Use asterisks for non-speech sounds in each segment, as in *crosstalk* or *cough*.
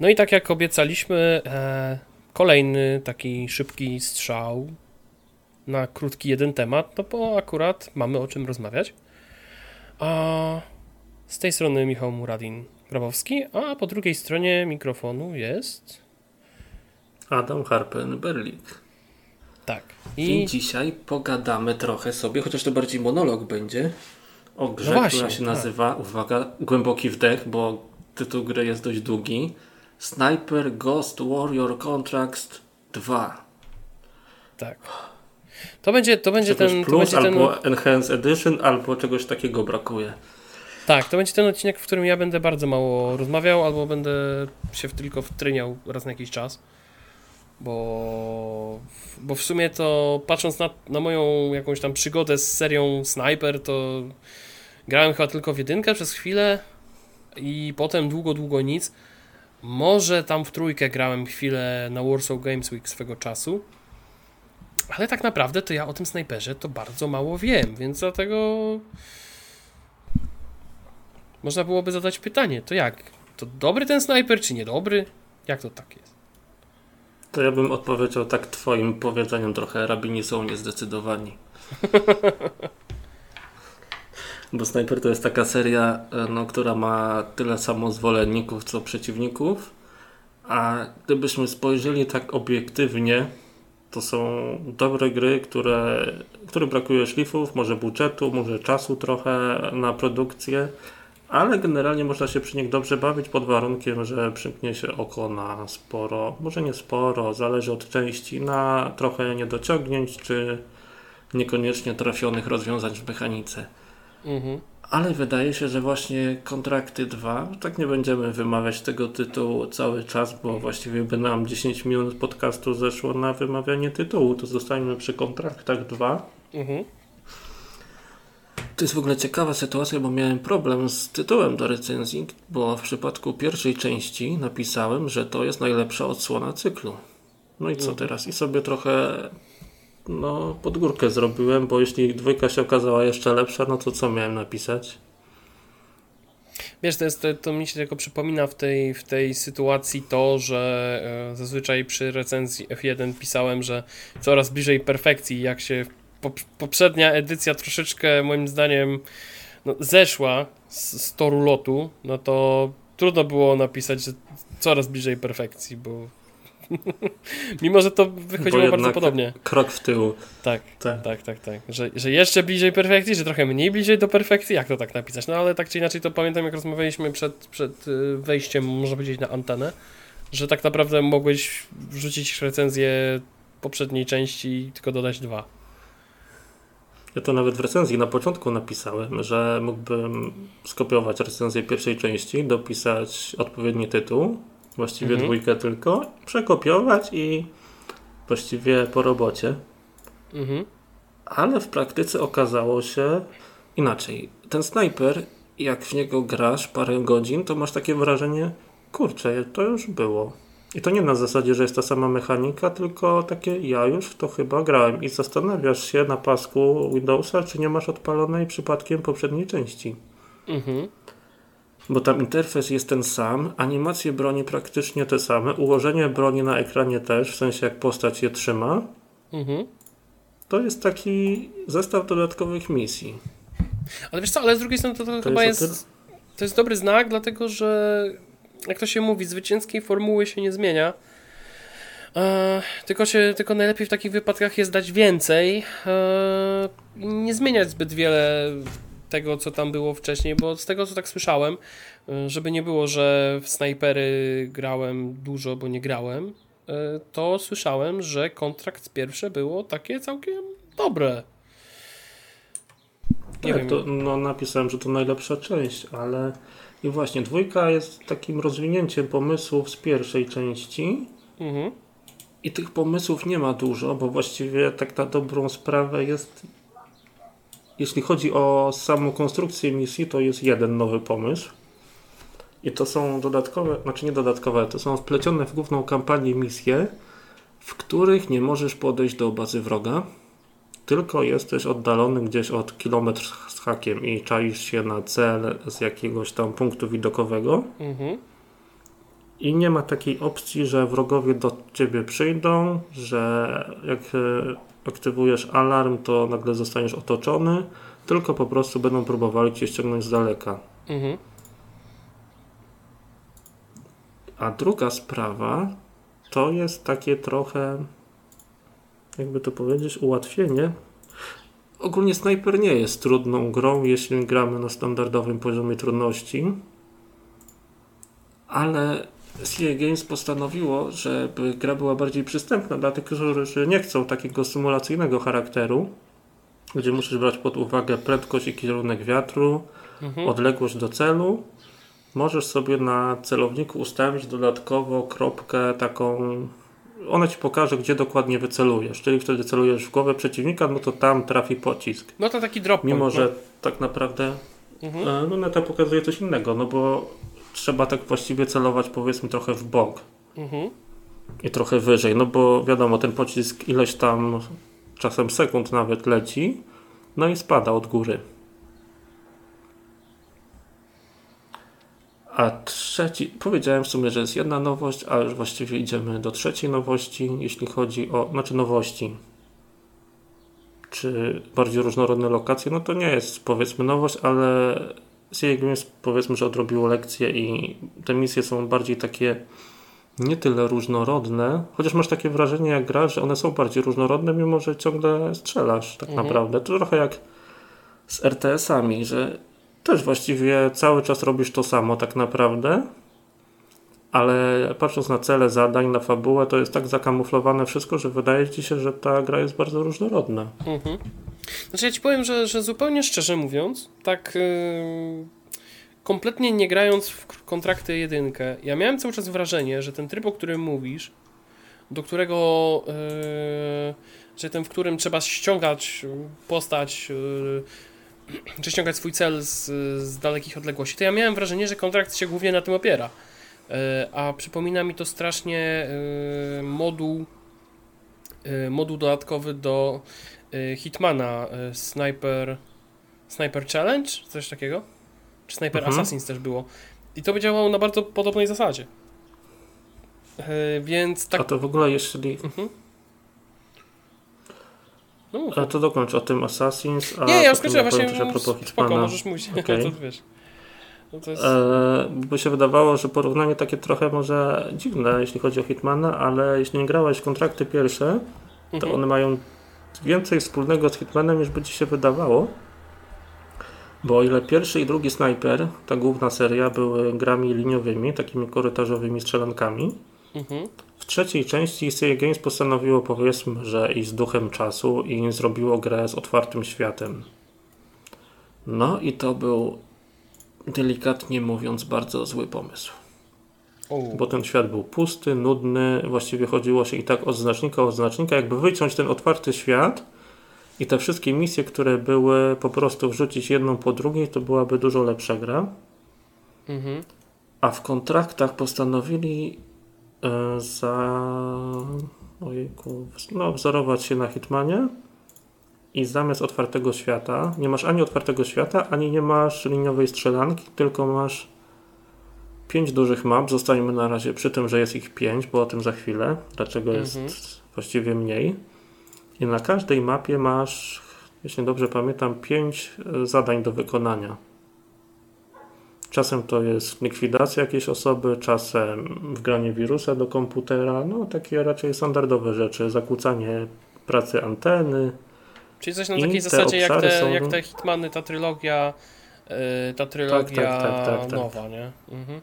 No i tak jak obiecaliśmy, e, kolejny taki szybki strzał na krótki jeden temat, no bo akurat mamy o czym rozmawiać. A z tej strony Michał Muradin-Grabowski, a po drugiej stronie mikrofonu jest... Adam Harpen-Berlik. Tak. I... I dzisiaj pogadamy trochę sobie, chociaż to bardziej monolog będzie, o grze, no właśnie, która się tak. nazywa, uwaga, Głęboki Wdech, bo tytuł gry jest dość długi. Sniper Ghost Warrior Contracts 2. Tak. To będzie, to będzie czegoś ten. Plus, to będzie albo ten... Enhanced Edition, albo czegoś takiego brakuje. Tak, to będzie ten odcinek, w którym ja będę bardzo mało rozmawiał, albo będę się tylko wtryniał raz na jakiś czas. Bo, bo w sumie to patrząc na, na moją jakąś tam przygodę z serią Sniper, to grałem chyba tylko w jedynkę przez chwilę i potem długo, długo nic. Może tam w trójkę grałem chwilę na Warsaw Games Week swego czasu. Ale tak naprawdę to ja o tym snajperze to bardzo mało wiem, więc dlatego można byłoby zadać pytanie, to jak? To dobry ten snajper, czy niedobry? Jak to tak jest? To ja bym odpowiedział tak twoim powiedzeniem trochę, rabini są niezdecydowani. *laughs* Bo Sniper to jest taka seria, e, no, która ma tyle samo zwolenników, co przeciwników. A gdybyśmy spojrzeli tak obiektywnie, to są dobre gry, które, które brakuje szlifów, może budżetu, może czasu trochę na produkcję, ale generalnie można się przy nich dobrze bawić pod warunkiem, że przymknie się oko na sporo, może nie sporo, zależy od części, na trochę niedociągnięć, czy niekoniecznie trafionych rozwiązań w mechanice. Mhm. Ale wydaje się, że właśnie kontrakty 2, tak nie będziemy wymawiać tego tytułu cały czas, bo właściwie by nam 10 minut podcastu zeszło na wymawianie tytułu, to zostańmy przy kontraktach 2. Mhm. To jest w ogóle ciekawa sytuacja, bo miałem problem z tytułem do recenzji, bo w przypadku pierwszej części napisałem, że to jest najlepsza odsłona cyklu. No i co mhm. teraz? I sobie trochę no, pod górkę zrobiłem, bo jeśli dwójka się okazała jeszcze lepsza, no to co miałem napisać? Wiesz, to, jest, to, to mi się tylko przypomina w tej, w tej sytuacji to, że e, zazwyczaj przy recenzji F1 pisałem, że coraz bliżej perfekcji, jak się poprzednia edycja troszeczkę moim zdaniem no, zeszła z, z toru lotu, no to trudno było napisać, że coraz bliżej perfekcji, bo *laughs* Mimo, że to wychodziło bardzo podobnie. Krok w tył. Tak, tak, tak, tak. tak. Że, że jeszcze bliżej perfekcji, że trochę mniej bliżej do perfekcji. Jak to tak napisać? No ale tak czy inaczej to pamiętam, jak rozmawialiśmy przed, przed y, wejściem, można powiedzieć, na antenę, że tak naprawdę mogłeś wrzucić recenzję poprzedniej części i tylko dodać dwa. Ja to nawet w recenzji na początku napisałem, że mógłbym skopiować recenzję pierwszej części, dopisać odpowiedni tytuł właściwie mhm. dwójkę tylko, przekopiować i właściwie po robocie. Mhm. Ale w praktyce okazało się inaczej. Ten snajper, jak w niego grasz parę godzin, to masz takie wrażenie, kurczę, to już było. I to nie na zasadzie, że jest ta sama mechanika, tylko takie ja już w to chyba grałem i zastanawiasz się na pasku Windowsa, czy nie masz odpalonej przypadkiem poprzedniej części. Mhm bo tam interfejs jest ten sam, animacje broni praktycznie te same, ułożenie broni na ekranie też, w sensie jak postać je trzyma. Mhm. To jest taki zestaw dodatkowych misji. Ale wiesz co, ale z drugiej strony to, to, to chyba jest, jest to jest dobry znak, dlatego że jak to się mówi, zwycięskiej formuły się nie zmienia. E, tylko, się, tylko najlepiej w takich wypadkach jest dać więcej. E, nie zmieniać zbyt wiele tego, co tam było wcześniej, bo z tego, co tak słyszałem, y, żeby nie było, że w snajpery grałem dużo, bo nie grałem, y, to słyszałem, że kontrakt pierwsze było takie całkiem dobre. Nie tak, wiem. To, no, napisałem, że to najlepsza część, ale i właśnie dwójka jest takim rozwinięciem pomysłów z pierwszej części. Mhm. I tych pomysłów nie ma dużo, bo właściwie tak na dobrą sprawę jest jeśli chodzi o samą konstrukcję misji, to jest jeden nowy pomysł. I to są dodatkowe, znaczy nie dodatkowe, to są wplecione w główną kampanię misje, w których nie możesz podejść do bazy wroga, tylko jesteś oddalony gdzieś od kilometr z hakiem i czaisz się na cel z jakiegoś tam punktu widokowego. Mhm. i nie ma takiej opcji, że wrogowie do ciebie przyjdą, że jak e, aktywujesz alarm, to nagle zostaniesz otoczony, tylko po prostu będą próbowali cię ściągnąć z daleka. Mhm. A druga sprawa to jest takie trochę, jakby to powiedzieć, ułatwienie. Ogólnie Sniper nie jest trudną grą, jeśli gramy na standardowym poziomie trudności, ale CA Games postanowiło, żeby gra była bardziej przystępna dla tych, którzy nie chcą takiego symulacyjnego charakteru, gdzie musisz brać pod uwagę prędkość i kierunek wiatru, mhm. odległość do celu. Możesz sobie na celowniku ustawić dodatkowo kropkę taką. Ona ci pokaże, gdzie dokładnie wycelujesz. Czyli wtedy celujesz w głowę przeciwnika, no to tam trafi pocisk. No to taki drop. Mimo, że no. tak naprawdę mhm. E, no, to pokazuje coś innego, no bo trzeba tak właściwie celować powiedzmy trochę w bok. Mhm. I trochę wyżej, no bo wiadomo, ten pocisk ileś tam czasem sekund nawet leci, no i spada od góry. A trzeci, powiedziałem w sumie, że jest jedna nowość, a już właściwie idziemy do trzeciej nowości, jeśli chodzi o, znaczy nowości, czy bardziej różnorodne lokacje, no to nie jest powiedzmy nowość, ale CA Games powiedzmy, że odrobiło lekcje i te misje są bardziej takie nie tyle różnorodne, chociaż masz takie wrażenie jak grasz, że one są bardziej różnorodne, mimo że ciągle strzelasz tak mhm. naprawdę. To trochę jak z RTS-ami, że też właściwie cały czas robisz to samo tak naprawdę, ale patrząc na cele zadań, na fabułę, to jest tak zakamuflowane wszystko, że wydaje ci się, że ta gra jest bardzo różnorodna. Mhm. Znaczy ja ci powiem, że, że zupełnie szczerze mówiąc, tak yy, kompletnie nie grając w kontrakty jedynkę, ja miałem cały czas wrażenie, że ten tryb, o którym mówisz, do którego, yy, że ten, w którym trzeba ściągać postać, yy, czy ściągać swój cel z, z dalekich odległości, to ja miałem wrażenie, że kontrakt się głównie na tym opiera. Yy, a przypomina mi to strasznie yy, moduł, yy, moduł dodatkowy do Hitmana, Sniper, Sniper Challenge, coś takiego? Czy Sniper mhm. Assassins też było. I to by działało na bardzo podobnej zasadzie. Yy, więc tak. A to w ogóle jeśli. Mhm. No, a to dokończ o tym Assassins. A nie, ja skończyłem właśnie. Też a propos spoko, możesz mówić. Okay. *laughs* to wiesz. No to jest... e, by się wydawało, że porównanie takie trochę może dziwne, jeśli chodzi o Hitmana, ale jeśli nie grałeś w kontrakty pierwsze, to mhm. one mają więcej wspólnego z Hitmanem niż by ci się wydawało. Bo o ile pierwszy i drugi Sniper, ta główna seria, były grami liniowymi, takimi korytarzowymi strzelankami, mhm. w trzeciej części CA Games postanowiło powiedzmy, że i z duchem czasu i zrobiło grę z otwartym światem. No i to był delikatnie mówiąc bardzo zły pomysł. Bo ten świat był pusty, nudny, właściwie chodziło się i tak od znacznika od znacznika, jakby wyciąć ten otwarty świat i te wszystkie misje, które były po prostu wrzucić jedną po drugiej, to byłaby dużo lepsza gra. Mhm. A w kontraktach postanowili e, za ojejku, no, wzorować się na Hitmanie i zamiast otwartego świata nie masz ani otwartego świata, ani nie masz liniowej strzelanki, tylko masz pięć dużych map. Zostańmy na razie przy tym, że jest ich pięć, bo o tym za chwilę. Dlaczego mhm. jest właściwie mniej. I na każdej mapie masz, jeśli dobrze pamiętam, 5 e, zadań do wykonania. Czasem to jest likwidacja jakiejś osoby, czasem wgranie wirusa do komputera, no takie raczej standardowe rzeczy, zakłócanie pracy anteny. Czyli coś na takiej zasadzie jak te, są... jak te Hitmany, ta trylogia, yy, ta trylogia tak, tak, tak, nowa, nie? Mhm.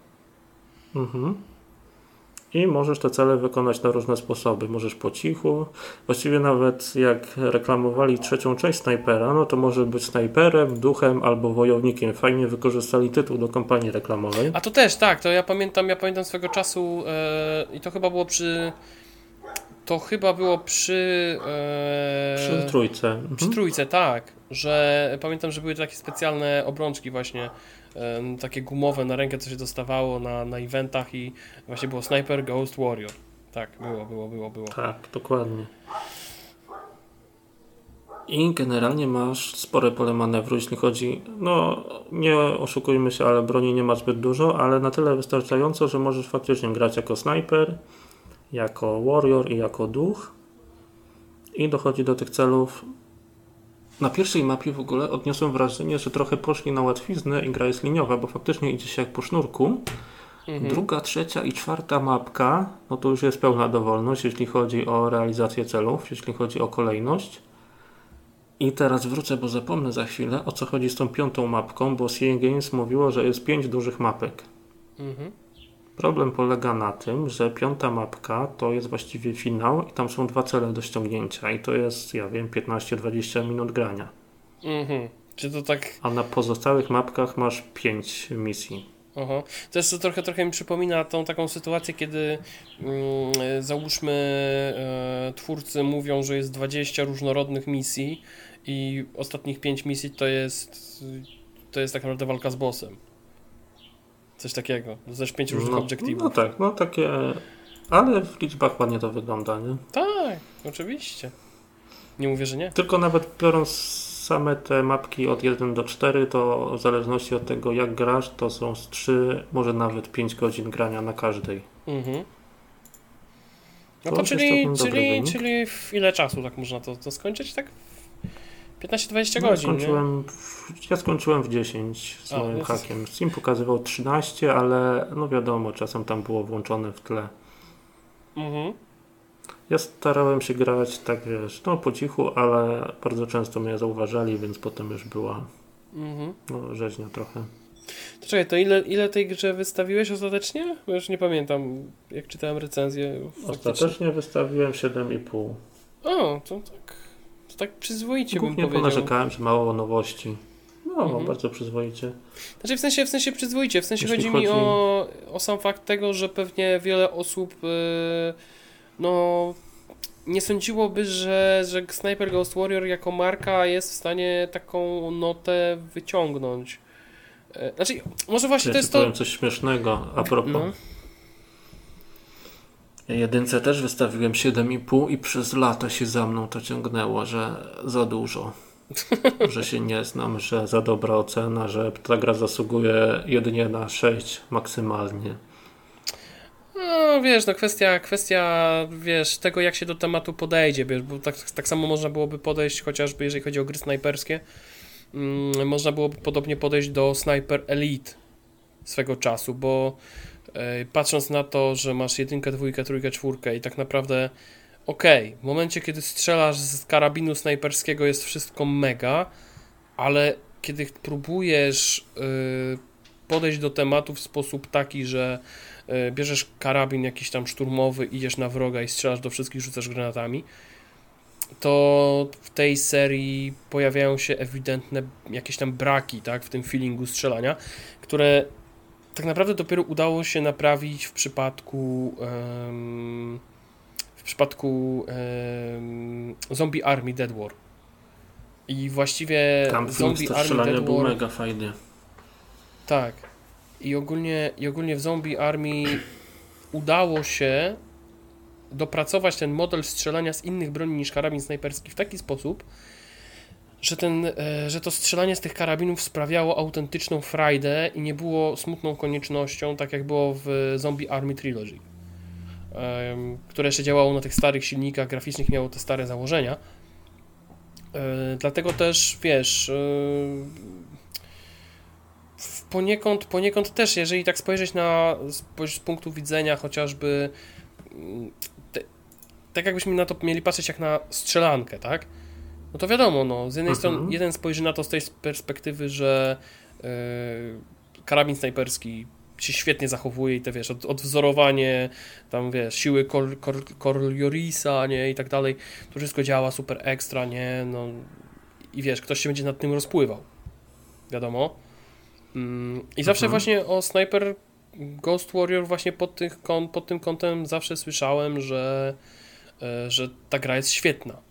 Mhm i możesz te cele wykonać na różne sposoby. Możesz po cichu, właściwie nawet jak reklamowali trzecią część snajpera, no to może być snajperem, duchem albo wojownikiem. Fajnie wykorzystali tytuł do kampanii reklamowej. A to też, tak, to ja pamiętam, ja pamiętam swego czasu yy, i to chyba było przy to chyba było przy. E, przy trójce. Przy mhm. trójce, tak. Że pamiętam, że były takie specjalne obrączki, właśnie takie gumowe na rękę, co się dostawało na, na eventach i właśnie było Sniper Ghost Warrior. Tak, było, było, było, było. Tak, dokładnie. I generalnie masz spore pole manewru, jeśli chodzi, no nie oszukujmy się, ale broni nie ma zbyt dużo, ale na tyle wystarczająco, że możesz faktycznie grać jako snajper, jako warrior i jako duch i dochodzi do tych celów. Na pierwszej mapie w ogóle odniosłem wrażenie, że trochę poszli na łatwiznę i gra jest liniowa, bo faktycznie idzie się jak po sznurku. Mhm. Druga, trzecia i czwarta mapka, no to już jest pełna dowolność, jeśli chodzi o realizację celów, jeśli chodzi o kolejność. I teraz wrócę, bo zapomnę za chwilę, o co chodzi z tą piątą mapką, bo CA Games mówiło, że jest pięć dużych mapek. Mhm. Problem polega na tym, że piąta mapka to jest właściwie finał i tam są dwa cele do ściągnięcia i to jest, ja wiem, 15-20 minut grania. Mhm. Czy to tak... A na pozostałych mapkach masz pięć misji. Aha. To jest to trochę, trochę mi przypomina tą taką sytuację, kiedy mm, załóżmy e, twórcy mówią, że jest 20 różnorodnych misji i ostatnich 5 misji to jest to jest tak naprawdę walka z bossem. Coś takiego. Też 5 różnych no, obiektywów. No tak, no takie ale w liczbach ładnie to wygląda, nie? Tak, oczywiście. Nie mówię, że nie. Tylko nawet biorąc same te mapki od 1 do 4, to w zależności od tego jak grasz, to są z 3, może nawet 5 godzin grania na każdej. Mhm. No to, to czyli, czyli, czyli w ile czasu tak można to, to skończyć? Tak 15-20 no, godzin. Skończyłem w, ja skończyłem w 10 z A, moim jest... hakiem. Steam pokazywał 13, ale no wiadomo, czasem tam było włączone w tle. Mhm. Ja starałem się grać tak, wiesz, no po cichu, ale bardzo często mnie zauważali, więc potem już była mhm. no, rzeźnia trochę. To czekaj, to ile, ile tej grze wystawiłeś ostatecznie? Bo już nie pamiętam, jak czytałem recenzję. Ostatecznie wystawiłem 7,5. O, to tak, to tak przyzwoicie Głównie bym powiedział. narzekałem, że mało nowości. No, mhm. bardzo przyzwoicie. Znaczy w sensie, w sensie przyzwoicie, w sensie chodzi, chodzi mi o, o sam fakt tego, że pewnie wiele osób yy, no nie sądziłoby, że, że Sniper Ghost Warrior jako marka jest w stanie taką notę wyciągnąć. E, znaczy, może właśnie ja to jest to... coś śmiesznego a propos. No. Jedynce też wystawiłem 7,5 i przez lata się za mną to ciągnęło, że za dużo. *laughs* że się nie znam, że za dobra ocena, że ta gra zasługuje jedynie na 6 maksymalnie. No wiesz, no kwestia, kwestia wiesz, tego jak się do tematu podejdzie, wiesz, bo tak, tak samo można byłoby podejść chociażby jeżeli chodzi o gry snajperskie, mm, można byłoby podobnie podejść do Sniper Elite swego czasu, bo patrząc na to, że masz jedynkę, dwójkę, trójkę, czwórkę i tak naprawdę okej, okay, w momencie kiedy strzelasz z karabinu snajperskiego jest wszystko mega, ale kiedy próbujesz y, podejść do tematu w sposób taki, że E, bierzesz karabin jakiś tam szturmowy, idziesz na wroga i strzelasz do wszystkich, rzucasz granatami, to w tej serii pojawiają się ewidentne jakieś tam braki, tak, w tym feelingu strzelania, które tak naprawdę dopiero udało się naprawić w przypadku um, w przypadku um, Zombie Army Dead War. I właściwie Tam Zombie Army Dead War mega fajny. Tak. I ogólnie, I ogólnie w Zombie Army udało się dopracować ten model strzelania z innych broni niż karabin snajperski w taki sposób, że, ten, e, że to strzelanie z tych karabinów sprawiało autentyczną frajdę i nie było smutną koniecznością, tak jak było w Zombie Army Trilogy, które jeszcze działało na tych starych silnikach graficznych, miało te stare założenia. E, dlatego też, wiesz, e, poniekąd, poniekąd też, jeżeli tak spojrzeć na z, punktu widzenia chociażby mm, te, tak jakbyśmy na to mieli patrzeć jak na strzelankę, tak? No to wiadomo, no, z jednej mhm. strony jeden spojrzy na to z tej perspektywy, że yy, karabin snajperski się świetnie zachowuje i te wiesz, od, odwzorowanie tam wiesz, siły Corliorisa, nie, i tak dalej, to wszystko działa super ekstra, nie, no i wiesz, ktoś się będzie nad tym rozpływał, wiadomo. Mm, I zawsze mhm. właśnie o Sniper Ghost Warrior właśnie pod, tych, pod tym kątem zawsze słyszałem, że, e, że ta gra jest świetna.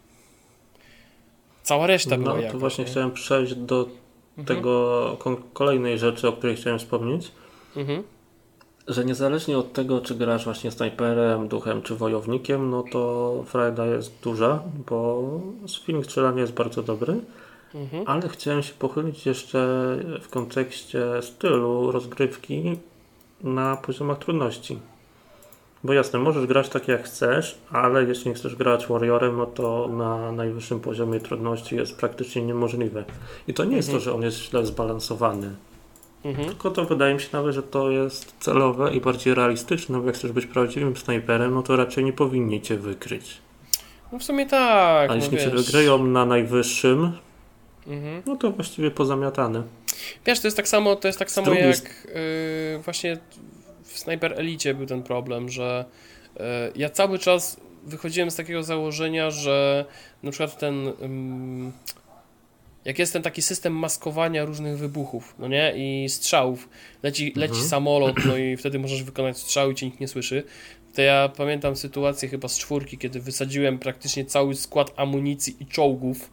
Cała reszta no, była No to właśnie nie? chciałem przejść do mhm. tego kolejnej rzeczy, o której chciałem wspomnieć. Mhm. że niezależnie od tego, czy grasz właśnie snajperem, duchem czy wojownikiem, no to frajda jest duża, bo feeling strzelania jest bardzo dobry. Mhm. Ale chciałem się pochylić jeszcze w kontekście stylu rozgrywki na poziomach trudności. Bo jasne, możesz grać tak jak chcesz, ale jeśli nie chcesz grać Warriorem, no to na najwyższym poziomie trudności jest praktycznie niemożliwe. I to nie jest mhm. to, że on jest źle zbalansowany. Mhm. Tylko to wydaje mi się nawet, że to jest celowe i bardziej realistyczne, bo jak chcesz być prawdziwym snajperem, no to raczej nie powinni cię wykryć. No w sumie tak. A no jeśli cię wygryją na najwyższym, mhm. no to właściwie pozamiatane. Wiesz, to jest tak samo, to jest tak samo jak yy, właśnie w Sniper Elite był ten problem, że yy, ja cały czas wychodziłem z takiego założenia, że na przykład ten yy, jak jest ten taki system maskowania różnych wybuchów, no nie, i strzałów, leci, leci mhm. samolot, no i wtedy możesz wykonać strzał i cię nikt nie słyszy, to ja pamiętam sytuację chyba z czwórki, kiedy wysadziłem praktycznie cały skład amunicji i czołgów,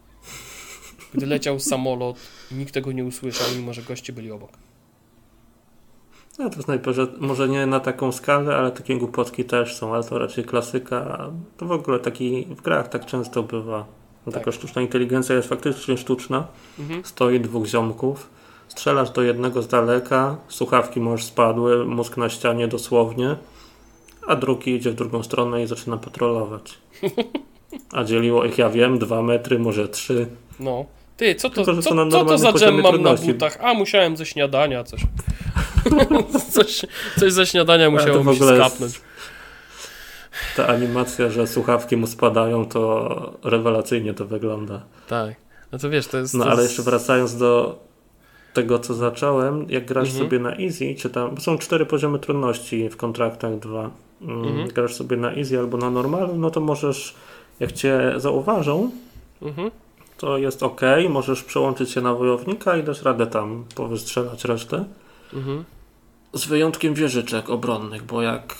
gdy leciał samolot i nikt tego nie usłyszał, mimo że goście byli obok. No to snajperze, może nie na taką skalę, ale takie głupotki też są, ale to raczej klasyka. To w ogóle taki w grach tak często bywa. No tak. Taka sztuczna inteligencja jest faktycznie sztuczna. Mhm. Stoi dwóch ziomków. Strzelasz do jednego z daleka, słuchawki możesz spadły, mózg na ścianie dosłownie, a drugi idzie w drugą stronę i zaczyna patrolować. *laughs* A dzieliło ich, ja wiem, dwa metry, może trzy. No. Ty, co to, Tylko, co, co to za dżem mam na butach? A, musiałem ze śniadania coś. *laughs* coś, coś ze śniadania musiało mi skapnąć ta animacja, że słuchawki mu spadają, to rewelacyjnie to wygląda. Tak. No to wiesz, to jest. No ale jeszcze wracając do tego, co zacząłem, jak grasz mhm. sobie na easy, czy tam, bo są cztery poziomy trudności w kontraktach dwa. Mm, mhm. Grasz sobie na easy albo na normalu, no to możesz, jak cię zauważą, mhm. to jest ok, możesz przełączyć się na wojownika i dasz radę tam powystrzelać resztę. Mhm. Z wyjątkiem wieżyczek obronnych, bo jak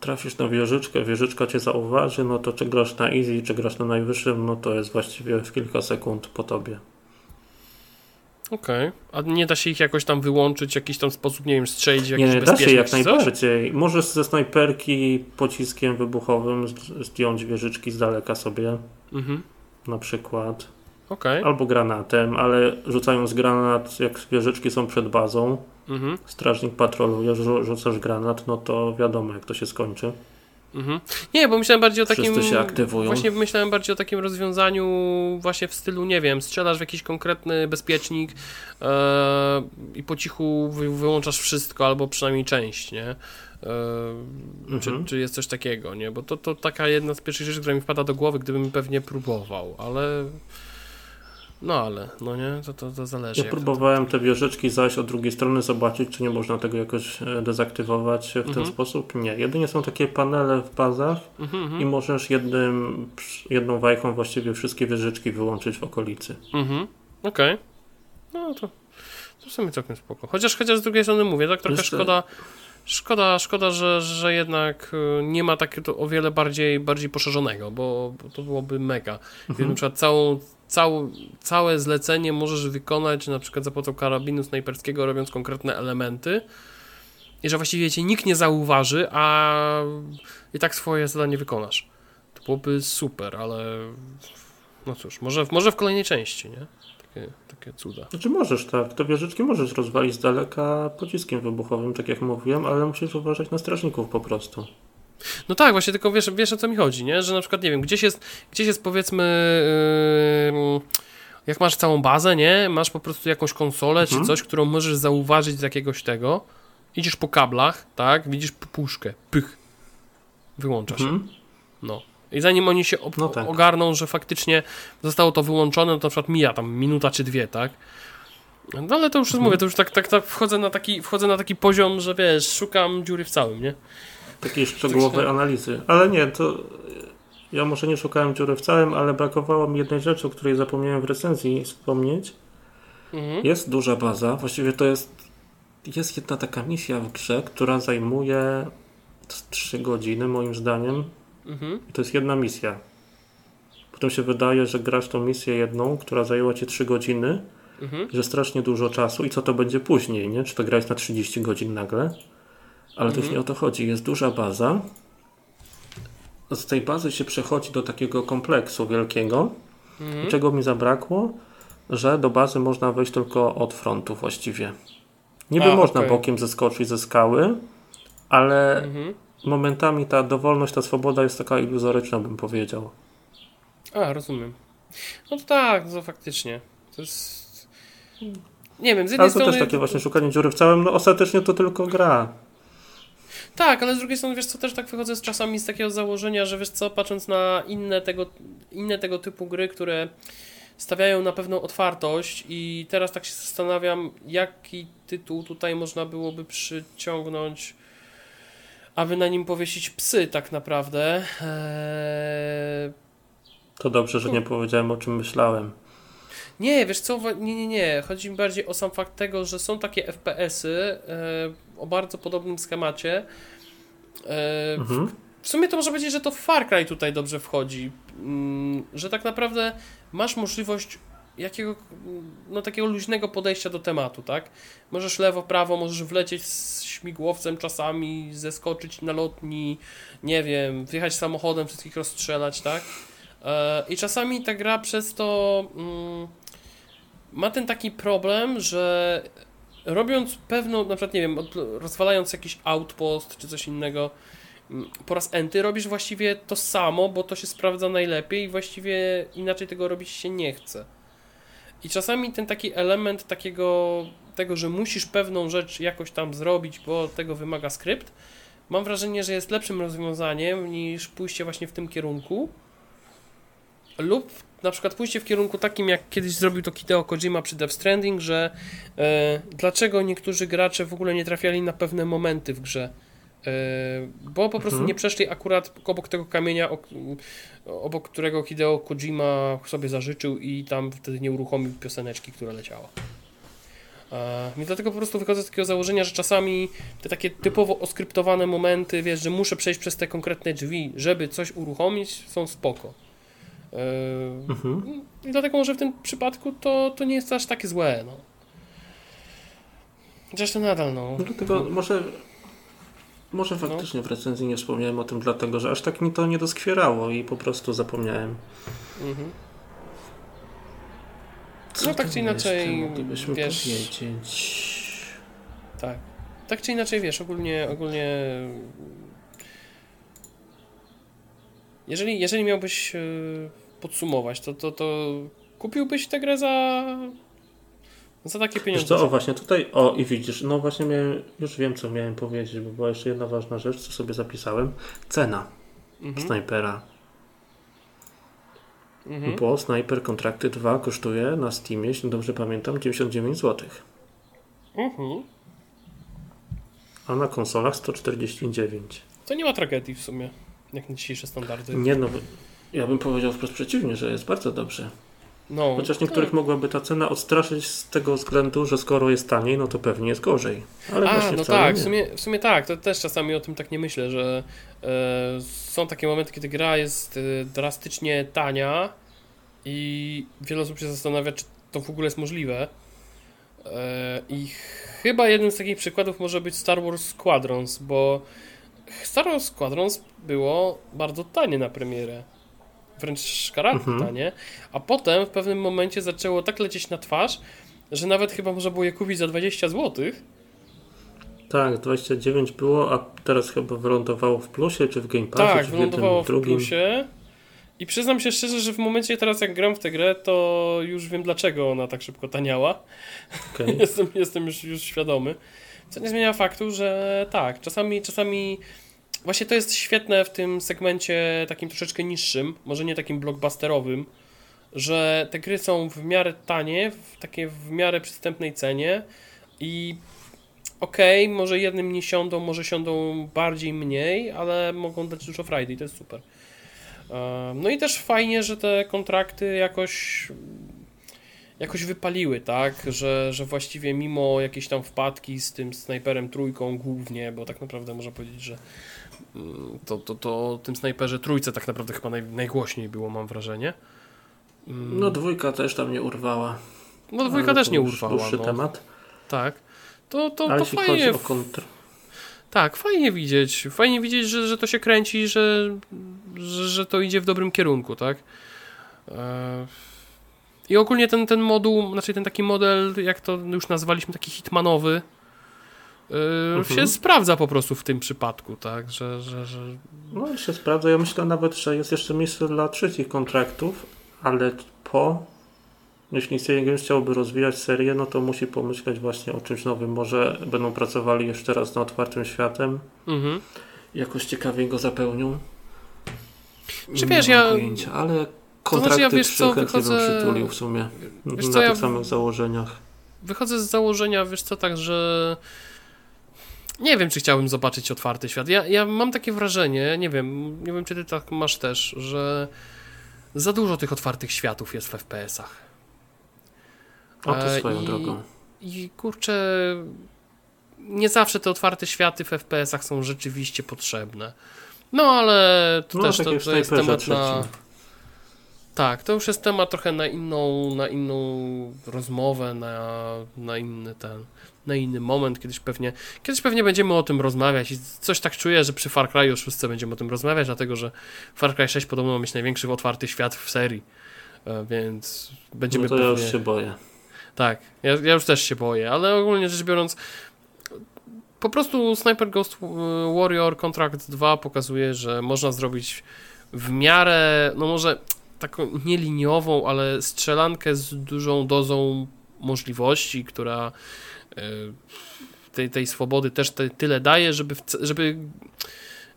trafisz na wieżyczkę, wieżyczka cię zauważy, no to czy grasz na easy, czy grasz na najwyższym, no to jest właściwie w kilka sekund po tobie. Okej. Okay. A nie da się ich jakoś tam wyłączyć, w jakiś tam sposób, nie wiem, strzelić w jakiś Nie, da się jak najbardziej. Możesz ze snajperki pociskiem wybuchowym zdjąć wieżyczki z daleka sobie. Mhm. Na przykład. Okay. Albo granatem, ale rzucając granat, jak wieżyczki są przed bazą, mhm. strażnik patroluje, rzucasz granat, no to wiadomo jak to się skończy. Mhm. Nie, bo myślałem bardziej o takim. Wszyscy się aktywują. Właśnie myślałem bardziej o takim rozwiązaniu, właśnie w stylu, nie wiem, strzelasz w jakiś konkretny bezpiecznik yy, i po cichu wy, wyłączasz wszystko, albo przynajmniej część, nie? Yy, mhm. czy, czy jest coś takiego, nie? Bo to, to taka jedna z pierwszych rzeczy, która mi wpada do głowy, gdybym pewnie próbował, ale. No ale, no nie, to, to, to zależy. Ja próbowałem to... te wieżyczki zajść od drugiej strony, zobaczyć, czy nie można tego jakoś e, dezaktywować w mhm. ten sposób. Nie, jedynie są takie panele w bazach mhm, mhm, i możesz jednym, jedną wajchą właściwie wszystkie wieżyczki wyłączyć w okolicy. Mhm, okej. Okay. No to, to w sumie całkiem spoko. Chociaż, chociaż z drugiej strony mówię, tak trochę szkoda, Szkoda, szkoda że, że jednak e, nie ma takiego o wiele bardziej, bardziej poszerzonego, bo, bo to byłoby mega. Mhm. Na przykład całą cał, całe zlecenie możesz wykonać na przykład za pomocą karabinu snajperskiego, robiąc konkretne elementy i że właściwie cię nikt nie zauważy, a i tak swoje zadanie wykonasz. To byłoby super, ale no cóż, może, może w kolejnej części, nie? Takie, takie cuda. Znaczy możesz, tak. To wieżyczki możesz rozwalić z daleka pociskiem wybuchowym, tak jak mówiłem, ale musisz uważać na strażników po prostu. No tak, właśnie tylko wiesz, wiesz o co mi chodzi, nie? Że na przykład, nie wiem, gdzieś jest, gdzieś jest powiedzmy... Yy, jak masz całą bazę, nie? Masz po prostu jakąś konsolę mhm. czy coś, którą możesz zauważyć z jakiegoś tego. Idziesz po kablach, tak? Widzisz puszkę, pych. Wyłącza się. Mhm. No. I zanim oni się no tak. ogarną, że faktycznie zostało to wyłączone, no to na przykład mija tam minuta czy dwie, tak? No ale to już mhm. mówię, to już tak, tak, tak wchodzę, na taki, wchodzę na taki poziom, że wiesz, szukam dziury w całym, nie? takiej szczegółowej analizy. Ale nie, to ja może nie szukałem dziury w całym, ale brakowało mi jednej rzeczy, o której zapomniałem w recenzji wspomnieć. Mhm. Jest duża baza, właściwie to jest jest jedna taka misja w grze, która zajmuje 3 godziny moim zdaniem. Mhm. I to jest jedna misja. Potem się wydaje, że grasz tą misję jedną, która zajęła ci 3 godziny, mhm. że strasznie dużo czasu i co to będzie później, nie? Czy to grać na 30 godzin nagle? Ale mhm. też nie o to chodzi. Jest duża baza. Z tej bazy się przechodzi do takiego kompleksu wielkiego. Mhm. Czego mi zabrakło? Że do bazy można wejść tylko od frontu właściwie. Niby A, można okay. bokiem zeskoczyć ze skały, ale mhm. Momentami ta dowolność, ta swoboda jest taka iluzoryczna, bym powiedział. A, rozumiem. No to tak, no faktycznie. To jest... Nie wiem, z jednej ale to strony... też takie właśnie szukanie dziury w całym, no ostatecznie to tylko gra. Tak, ale z drugiej strony, wiesz co, też tak wychodzę z czasami z takiego założenia, że wiesz co, patrząc na inne tego, inne tego typu gry, które stawiają na pewną otwartość i teraz tak się zastanawiam, jaki tytuł tutaj można byłoby przyciągnąć, aby na nim powiesić psy tak naprawdę. Eee... To dobrze, że nie powiedziałem o czym myślałem. Nie, wiesz co, nie, nie, nie. Chodzi mi bardziej o sam fakt tego, że są takie FPS-y e, o bardzo podobnym schemacie. E, mhm. w, w sumie to może powiedzieć, że to Far Cry tutaj dobrze wchodzi. Mm, że tak naprawdę masz możliwość jakiego, no takiego luźnego podejścia do tematu, tak? Możesz lewo, prawo, możesz wlecieć z śmigłowcem czasami, zeskoczyć na lotni, nie wiem, wjechać samochodem, wszystkich rozstrzelać, tak? E, I czasami ta gra przez to mm, ma ten taki problem, że robiąc pewną, na przykład, nie wiem, rozwalając jakiś outpost czy coś innego, mm, po raz enty robisz właściwie to samo, bo to się sprawdza najlepiej i właściwie inaczej tego robić się nie chce. I czasami ten taki element takiego, tego, że musisz pewną rzecz jakoś tam zrobić, bo tego wymaga skrypt, mam wrażenie, że jest lepszym rozwiązaniem niż pójście właśnie w tym kierunku. Lub na przykład pójście w kierunku takim, jak kiedyś zrobił to Hideo Kojima przy Death Stranding, że e, dlaczego niektórzy gracze w ogóle nie trafiali na pewne momenty w grze. E, bo po prostu mhm. nie przeszli akurat obok tego kamienia, obok którego Hideo Kojima sobie zażyczył i tam wtedy nie uruchomił pioseneczki, która leciała. I dlatego po prostu wychodzę z takiego założenia, że czasami te takie typowo oskryptowane momenty, wiesz, że muszę przejść przez te konkretne drzwi, żeby coś uruchomić, są spoko. Mhm. I dlatego może w tym przypadku to, to nie jest aż takie złe. No. To nadal, no. no dlatego może, może no. faktycznie no. w recenzji nie wspomniałem o tym, dlatego że aż tak mi to nie doskwierało i po prostu zapomniałem. Mhm. Co no tak czy inaczej, moglibyśmy wiesz, powiedzieć? Tak. Tak czy inaczej, wiesz, ogólnie, ogólnie jeżeli, jeżeli miałbyś e, podsumować, to, to, to kupiłbyś tę grę za, za takie pieniądze? Wiesz co, o właśnie tutaj, o i widzisz, no właśnie miałem, już wiem co miałem powiedzieć, bo była jeszcze jedna ważna rzecz, co sobie zapisałem. Cena mhm. snajpera. Mhm. Bo Sniper Kontrakty 2 kosztuje na Steamie, jeśli dobrze pamiętam, 99 zł. Mhm. A na konsolach 149. To nie ma tragedii w sumie, jak na dzisiejsze standardy. Nie no, ja bym powiedział wprost przeciwnie, że jest bardzo dobrze. No, Chociaż niektórych mogłaby ta cena odstraszyć z tego względu, że skoro jest taniej, no to pewnie jest gorzej. Ale A, no tak, w sumie, w sumie tak, to też czasami o tym tak nie myślę, że e, są takie momenty, kiedy gra jest e, drastycznie tania i wiele osób się zastanawia, czy to w ogóle jest możliwe. E, I chyba jednym z takich przykładów może być Star Wars Squadrons, bo Star Wars Squadrons było bardzo tanie na premierę wręcz szkaradne mhm. tanie, a potem w pewnym momencie zaczęło tak lecieć na twarz, że nawet chyba można było je kupić za 20 zł. Tak, 29 było, a teraz chyba wylądowało w plusie, czy w Game Passie, tak, czy w wylądowało w, drugim. plusie. I przyznam się szczerze, że w momencie teraz jak gram w tę grę, to już wiem dlaczego ona tak szybko taniała. Okay. *laughs* jestem, jestem już, już świadomy. Co nie zmienia faktu, że tak, czasami, czasami Właśnie to jest świetne w tym segmencie takim troszeczkę niższym, może nie takim blockbusterowym, że te gry są w miarę tanie, w takiej w miarę przystępnej cenie i okej, okay, może jednym nie siądą, może siądą bardziej mniej, ale mogą dać dużo frajdy i to jest super. No i też fajnie, że te kontrakty jakoś jakoś wypaliły, tak, że, że właściwie mimo jakiejś tam wpadki z tym snajperem trójką głównie, bo tak naprawdę można powiedzieć, że to, to, to tym snajperze trójce tak naprawdę chyba naj, najgłośniej było, mam wrażenie. Mm. No dwójka też tam nie urwała. No dwójka też nie urwała. Dłuższy no. temat. Tak. To, to, Ale to fajnie. kontr... Tak, fajnie widzieć. Fajnie widzieć, że, że to się kręci, że, że, że to idzie w dobrym kierunku, tak? E, I ogólnie ten, ten moduł, znaczy ten taki model, jak to już nazwaliśmy, taki hitmanowy, Mhm. się sprawdza po prostu w tym przypadku, tak? Że, że, że... No się sprawdza. Ja myślę nawet, że jest jeszcze miejsce dla trzecich kontraktów, ale po, jeśli Sega chciałby rozwijać serię, no to musi pomyśleć właśnie o czymś nowym. Może będą pracowali jeszcze raz nad otwartym światem, Mhm. jakoś ciekawiej go zapełnią. Czy Nie wiesz, mam ja- pojęcia, ale kontrakty ja, wiesz co, wychodzę- przytulił w sumie. Wiesz na co, tych ja- samych założeniach. Wychodzę z założenia, wiesz co, tak, że nie wiem, czy chciałbym zobaczyć otwarty świat. Ja, ja mam takie wrażenie, nie wiem, nie wiem, czy ty tak masz też, że za dużo tych otwartych światów jest w FPS-ach. O to E, swoją i- drogą. I kurczę, nie zawsze te otwarte światy w FPS-ach są rzeczywiście potrzebne. No ale to No, też tak to, to jest temat na. Tak, to już jest temat trochę na inną, na inną rozmowę, na, na inny ten, na inny moment, kiedyś pewnie, kiedyś pewnie będziemy o tym rozmawiać i coś tak czuję, że przy Far Cry 6 będziemy o tym rozmawiać, dlatego że Far Cry 6 podobno ma mieć największy otwarty świat w serii, E, więc będziemy No to ja pewnie... już się boję. Tak, ja, ja już też się boję, ale ogólnie rzecz biorąc, po prostu Sniper Ghost Warrior Contract 2 pokazuje, że można zrobić w miarę, no może taką nieliniową, ale strzelankę z dużą dozą możliwości, która e, tej, tej swobody też te, tyle daje, żeby, żeby,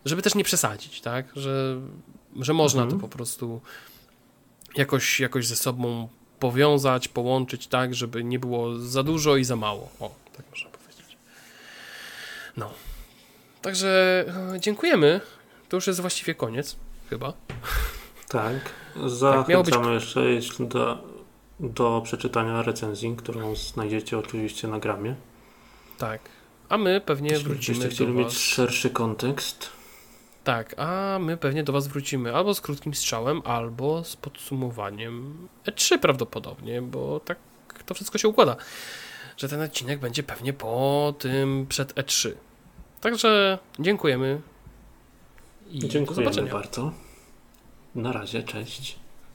żeby też nie przesadzić, tak? Że, że można Mhm. to po prostu jakoś, jakoś ze sobą powiązać, połączyć tak, żeby nie było za dużo i za mało. O, tak można powiedzieć. No. Także e, dziękujemy. To już jest właściwie koniec, chyba. Tak. być- Zachęcamy jeszcze jeśli do, do przeczytania recenzji, którą znajdziecie oczywiście na gramie. Tak. A my pewnie Jeśli wrócimy do chcieli was. mieć szerszy kontekst. Tak, a my pewnie do was wrócimy albo z krótkim strzałem, albo z podsumowaniem E3 prawdopodobnie, bo tak to wszystko się układa, że ten odcinek będzie pewnie po tym przed E3. Także dziękujemy i do Dziękujemy zobaczenia. bardzo. Na razie, cześć.